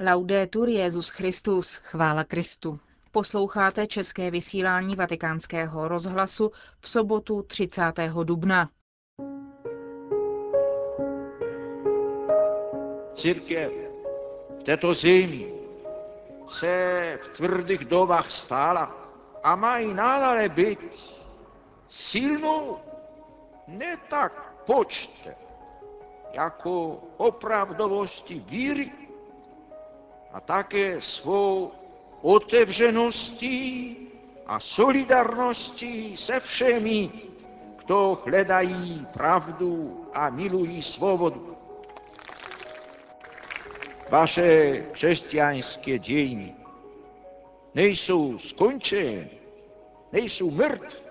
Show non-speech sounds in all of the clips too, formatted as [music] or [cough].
Laudetur Jezus Christus. Chvála Kristu. Posloucháte české vysílání Vatikánského rozhlasu v sobotu 30. dubna. Církev v této zemi se v tvrdých dobách stála a má i nadále být silnou ne tak počtem, jako opravdovosti víry a také svou otevřeností a solidarností se všemi, kdo hledají pravdu a milují svobodu. Vaše křesťanské dějiny nejsou skončeny, nejsou mrtvé,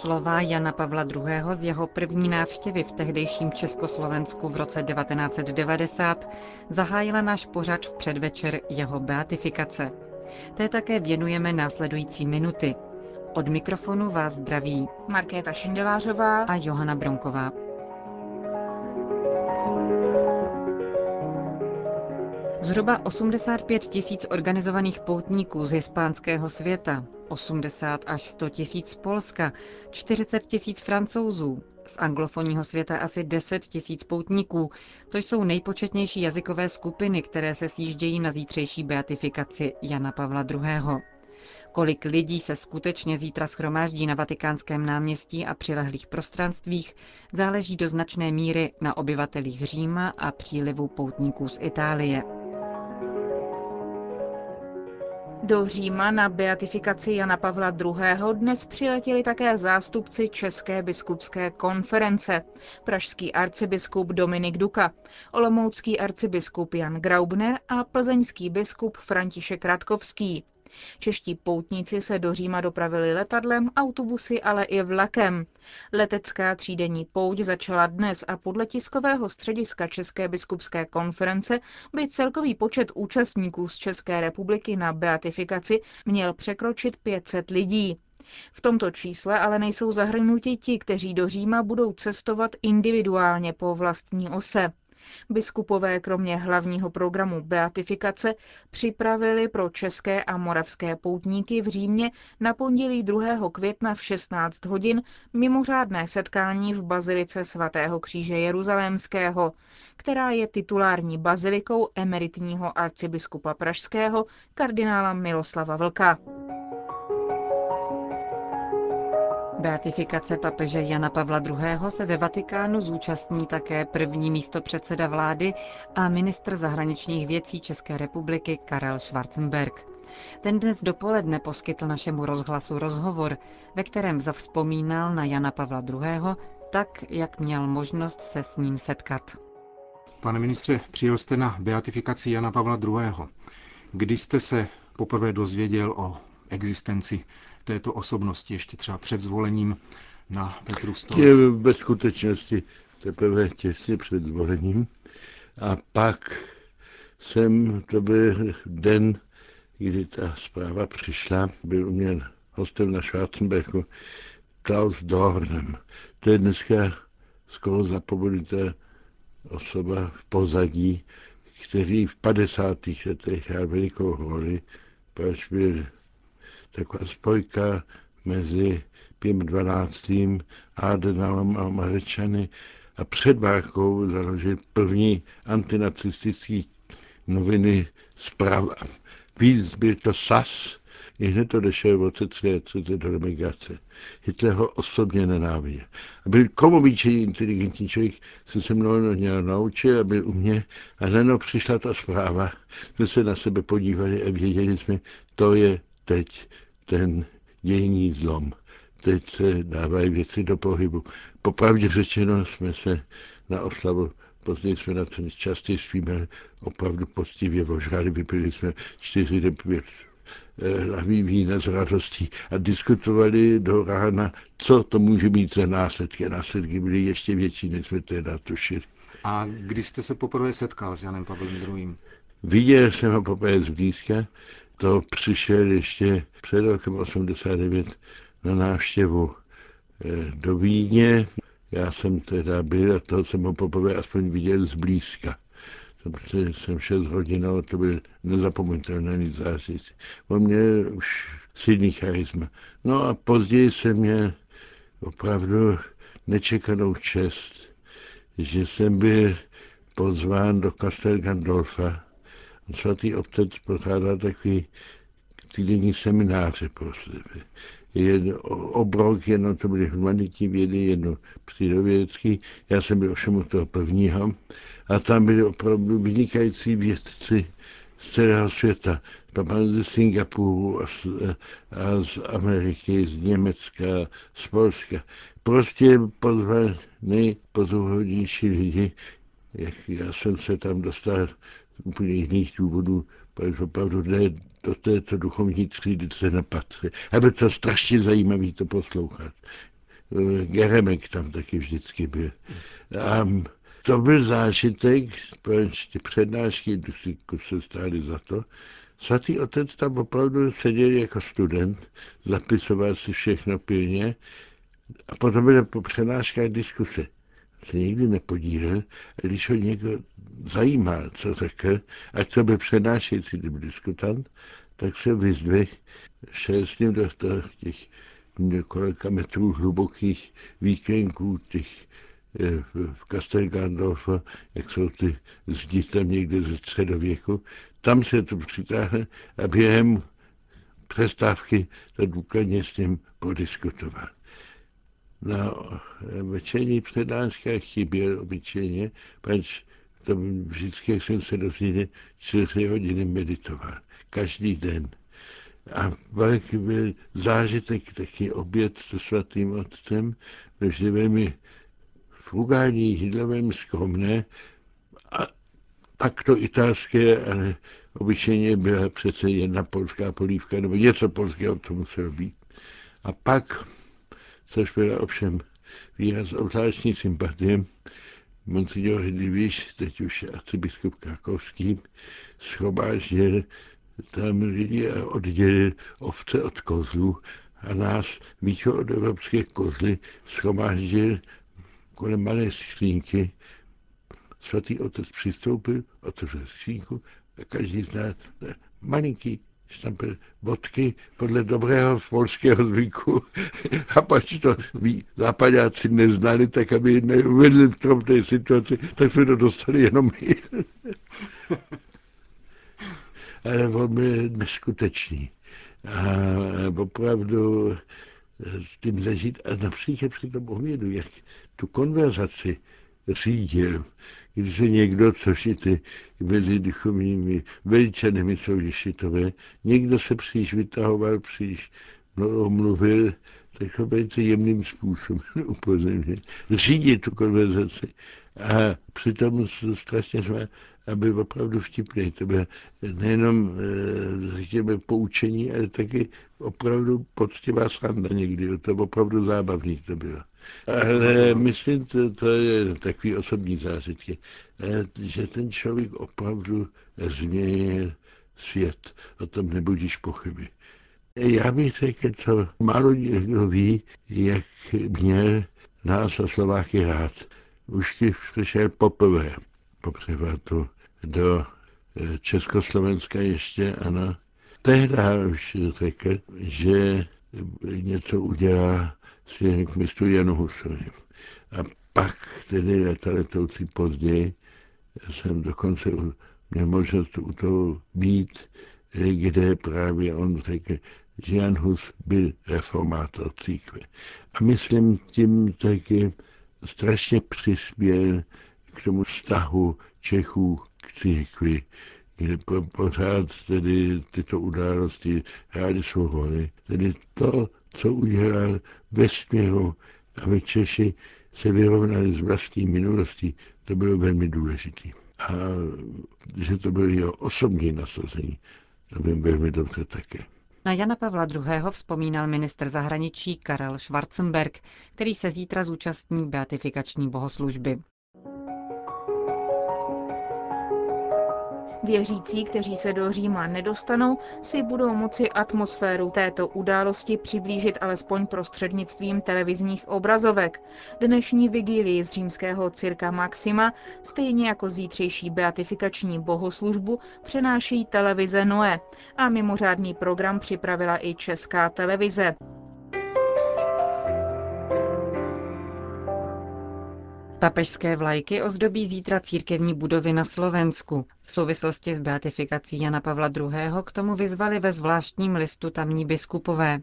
Slova Jana Pavla II. z jeho první návštěvy v tehdejším Československu v roce 1990 zahájila náš pořad v předvečer jeho beatifikace. Té také věnujeme následující minuty. Od mikrofonu vás zdraví Markéta Šindelářová a Johana Bronková. Zhruba 85 tisíc organizovaných poutníků z hispánského světa, 80 až 100 tisíc z Polska, 40 tisíc francouzů, z anglofonního světa asi 10 tisíc poutníků. To jsou nejpočetnější jazykové skupiny, které se sjíždějí na zítřejší beatifikaci Jana Pavla II. Kolik lidí se skutečně zítra schromáždí na Vatikánském náměstí a přilehlých prostranstvích, záleží do značné míry na obyvatelích Říma a přílivu poutníků z Itálie. Do Říma na beatifikaci Jana Pavla II. dnes přiletěli také zástupci České biskupské konference, pražský arcibiskup Dominik Duka, olomoucký arcibiskup Jan Graubner a plzeňský biskup František Radkovský. Čeští poutníci se do Říma dopravili letadlem, autobusy, ale i vlakem. Letecká třídenní pouť začala dnes a podle tiskového střediska České biskupské konference by celkový počet účastníků z České republiky na beatifikaci měl překročit 500 lidí. V tomto čísle ale nejsou zahrnuti ti, kteří do Říma budou cestovat individuálně po vlastní ose. Biskupové kromě hlavního programu beatifikace připravili pro české a moravské poutníky v Římě na pondělí 2. května v 16 hodin mimořádné setkání v Bazilice svatého kříže Jeruzalémského, která je titulární bazilikou emeritního arcibiskupa pražského kardinála Miloslava Vlka. Beatifikace papeže Jana Pavla II. se ve Vatikánu zúčastní také první místo předseda vlády a ministr zahraničních věcí České republiky Karel Schwarzenberg. Ten dnes dopoledne poskytl našemu rozhlasu rozhovor, ve kterém zavzpomínal na Jana Pavla II. tak, jak měl možnost se s ním setkat. Pane ministře, přijel jste na beatifikaci Jana Pavla II. Kdy jste se poprvé dozvěděl o existenci této osobnosti ještě třeba před zvolením na Petru stolec? Je ve skutečnosti teprve těsně před zvolením. A pak jsem, to byl den, kdy ta zpráva přišla, byl u mě hostem na Schwarzenbergu Klaus Dornem. To je dneska skoro zapomenutá osoba v pozadí, který v 50. letech hrál velikou roli, proč byl taková spojka mezi Piem 12. Adenauem a Američany a před válkou založil první antinacistický noviny zpráva. Víc byl to SAS, i hned to došel roce 33 do emigrace. Hitler ho osobně nenáviděl. A byl komovičený inteligentní člověk, se se mnou měl naučit a byl u mě. A najednou přišla ta zpráva. Jsme se na sebe podívali a věděli jsme, to je teď ten dějný zlom. Teď se dávají věci do pohybu. Popravdě řečeno jsme se na oslavu Později jsme na ten častěji svíme opravdu poctivě ožrali, vypili jsme čtyři pět eh, hlavý vína z radostí a diskutovali do rána, co to může mít za následky. Následky byly ještě větší, než jsme teda tušili. A kdy jste se poprvé setkal s Janem Pavlem II? Viděl jsem ho poprvé zblízka to přišel ještě před rokem 89 na návštěvu do Vídně. Já jsem teda byl a toho jsem ho poprvé aspoň viděl zblízka. Protože jsem 6 hodin, ale to byl nezapomenutelný zážitek. On měl už silný charisma. No a později jsem měl opravdu nečekanou čest, že jsem byl pozván do Castel Gandolfa. Svatý otec pořádal takový týdenní semináře pro. Jedno, obrok, jedno to byly humanitní vědy, jedno přírodovědecký. Já jsem byl ovšem u toho prvního. A tam byli opravdu vynikající vědci z celého světa. Papan ze Singapuru a z, a z Ameriky, z Německa, z Polska. Prostě pozval nejpozoruhodnější lidi, jak já jsem se tam dostal úplně jiných důvodů, protože opravdu ne do této duchovní třídy se nepatří. A bylo to strašně zajímavé to poslouchat. Geremek tam taky vždycky byl. A to byl zážitek, protože ty přednášky se stály za to. Svatý otec tam opravdu seděl jako student, zapisoval si všechno pilně a potom byly po přednáškách diskuse. Se nikdy nepodílel, a když ho někdo zajímal, co řekl, ať to byl přednášející nebo diskutant, tak se vyzdvih, šel s ním do těch několika metrů hlubokých výkenků, těch v Kastelgandorfa, jak jsou ty zdi tam někde ze středověku, tam se to přitáhne a během přestávky to důkladně s ním podiskutoval. Na večerní přednáškách chyběl obyčejně, pač to vždycky, jsem se dozvěděl, čtyři hodiny meditoval. Každý den. A velký byl zážitek taky oběd se svatým otcem, protože velmi frugální jídlo, velmi skromné, a takto italské, ale obyčejně byla přece jedna polská polívka, nebo něco polského to muselo být. A pak, což byla ovšem výraz obzvláštní sympatie, Monsignor Hidlivíš, teď už arcibiskup Krakovský, schromáždil tam lidi a oddělil ovce od kozlů a nás východoevropské kozly schromáždil kolem malé skřínky. Svatý otec přistoupil, otevřel skřínku a každý z nás malinký štampel vodky podle dobrého polského zvyku. [laughs] A pak to ví, západáci neznali, tak aby neuvedli v tom té situaci, tak jsme to dostali jenom my. [laughs] Ale on byl neskutečný. A opravdu s tím zažít a například při tom ohmědu, jak tu konverzaci řídil, když se někdo, což i ty mezi duchovními veličanými jsou ješitové, někdo se příliš vytahoval, příliš no, mluvil, tak ho velice jemným způsobem [laughs] upozornil. Řídit tu konverzaci. A přitom strašně jsme, aby opravdu vtipný. To bylo nejenom, eh, řekněme, poučení, ale taky opravdu poctivá sranda někdy. To opravdu zábavný to bylo. Ale myslím, to, to je takový osobní zážitky, že ten člověk opravdu změnil svět. O tom nebudíš pochyby. Já bych řekl, co málo někdo ví, jak měl nás a Slováky rád. Už ti přišel poprvé po převratu do eh, Československa ještě, ano. Tehdy už řekl, že něco udělá mistru Janu Husovi. A pak tedy leta letoucí později jsem dokonce měl možnost u toho být, kde právě on řekl, že Jan Hus byl reformátor církve. A myslím tím taky strašně přispěl k tomu vztahu Čechů k církvi, kde pořád tedy tyto události hrály svou roli. Tedy to, co udělal ve směru, aby Češi se vyrovnali s vlastní minulostí, to bylo velmi důležité. A že to bylo jeho osobní nasazení, to vím velmi dobře také. Na Jana Pavla II. vzpomínal minister zahraničí Karel Schwarzenberg, který se zítra zúčastní beatifikační bohoslužby. Věřící, kteří se do Říma nedostanou, si budou moci atmosféru této události přiblížit alespoň prostřednictvím televizních obrazovek. Dnešní vigílii z římského cirka Maxima, stejně jako zítřejší beatifikační bohoslužbu, přenáší televize Noe a mimořádný program připravila i česká televize. Papežské vlajky ozdobí zítra církevní budovy na Slovensku. V souvislosti s beatifikací Jana Pavla II. k tomu vyzvali ve zvláštním listu tamní biskupové.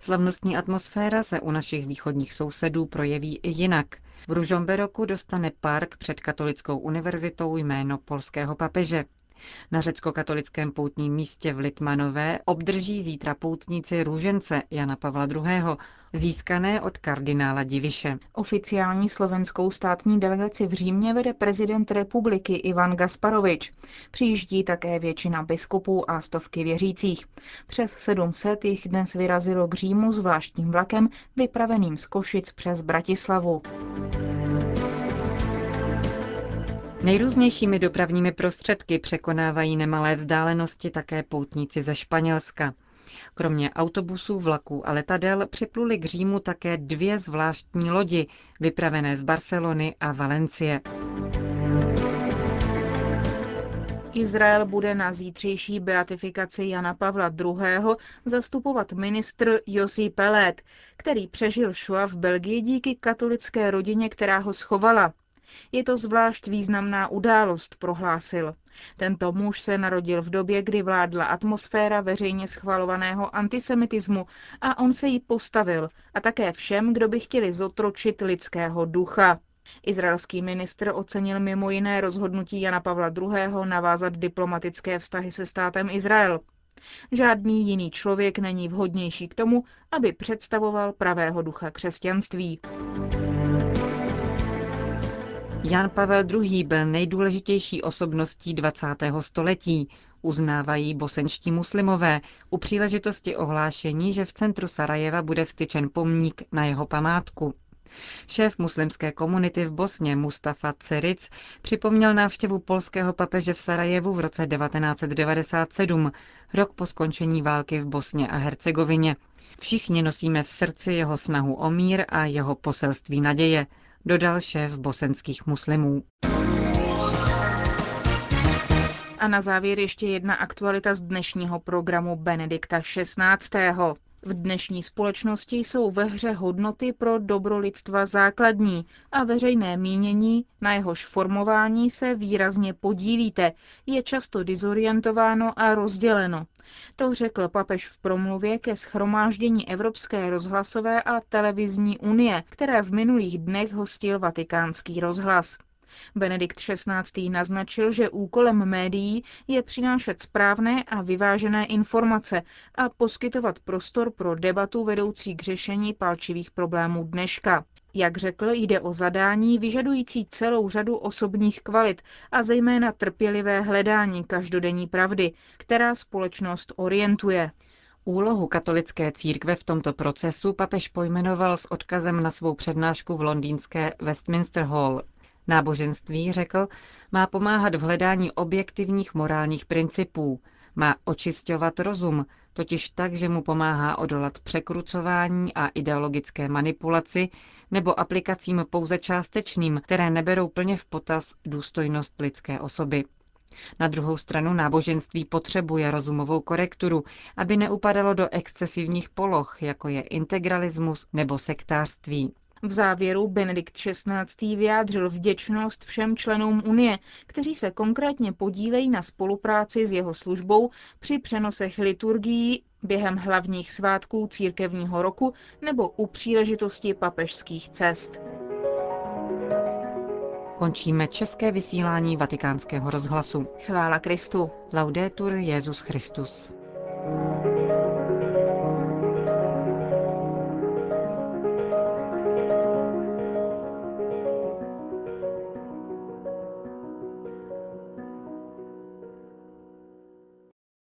Slavnostní atmosféra se u našich východních sousedů projeví i jinak. V Ružomberoku dostane park před katolickou univerzitou jméno polského papeže. Na řecko-katolickém poutním místě v Litmanové obdrží zítra poutníci růžence Jana Pavla II., získané od kardinála Diviše. Oficiální slovenskou státní delegaci v Římě vede prezident republiky Ivan Gasparovič. Přijíždí také většina biskupů a stovky věřících. Přes 700 jich dnes vyrazilo k Římu zvláštním vlakem vypraveným z Košic přes Bratislavu. Nejrůznějšími dopravními prostředky překonávají nemalé vzdálenosti také poutníci ze Španělska. Kromě autobusů, vlaků a letadel připluli k Římu také dvě zvláštní lodi, vypravené z Barcelony a Valencie. Izrael bude na zítřejší beatifikaci Jana Pavla II. zastupovat ministr Josi Pelet, který přežil Shoah v Belgii díky katolické rodině, která ho schovala. Je to zvlášť významná událost, prohlásil. Tento muž se narodil v době, kdy vládla atmosféra veřejně schvalovaného antisemitismu a on se jí postavil a také všem, kdo by chtěli zotročit lidského ducha. Izraelský ministr ocenil mimo jiné rozhodnutí Jana Pavla II. navázat diplomatické vztahy se státem Izrael. Žádný jiný člověk není vhodnější k tomu, aby představoval pravého ducha křesťanství. Jan Pavel II. byl nejdůležitější osobností 20. století, uznávají bosenští muslimové u příležitosti ohlášení, že v centru Sarajeva bude vstyčen pomník na jeho památku. Šéf muslimské komunity v Bosně Mustafa Ceric připomněl návštěvu polského papeže v Sarajevu v roce 1997, rok po skončení války v Bosně a Hercegovině. Všichni nosíme v srdci jeho snahu o mír a jeho poselství naděje, dodal šéf bosenských muslimů. A na závěr ještě jedna aktualita z dnešního programu Benedikta XVI. V dnešní společnosti jsou ve hře hodnoty pro dobro lidstva základní a veřejné mínění, na jehož formování se výrazně podílíte, je často dizorientováno a rozděleno. To řekl papež v promluvě ke schromáždění Evropské rozhlasové a televizní unie, které v minulých dnech hostil vatikánský rozhlas. Benedikt XVI. naznačil, že úkolem médií je přinášet správné a vyvážené informace a poskytovat prostor pro debatu vedoucí k řešení palčivých problémů dneška. Jak řekl, jde o zadání vyžadující celou řadu osobních kvalit a zejména trpělivé hledání každodenní pravdy, která společnost orientuje. Úlohu katolické církve v tomto procesu papež pojmenoval s odkazem na svou přednášku v londýnské Westminster Hall. Náboženství, řekl, má pomáhat v hledání objektivních morálních principů, má očisťovat rozum, totiž tak, že mu pomáhá odolat překrucování a ideologické manipulaci nebo aplikacím pouze částečným, které neberou plně v potaz důstojnost lidské osoby. Na druhou stranu náboženství potřebuje rozumovou korekturu, aby neupadalo do excesivních poloh, jako je integralismus nebo sektářství. V závěru Benedikt XVI. vyjádřil vděčnost všem členům Unie, kteří se konkrétně podílejí na spolupráci s jeho službou při přenosech liturgií během hlavních svátků církevního roku nebo u příležitosti papežských cest. Končíme české vysílání vatikánského rozhlasu. Chvála Kristu. Laudetur Jezus Christus.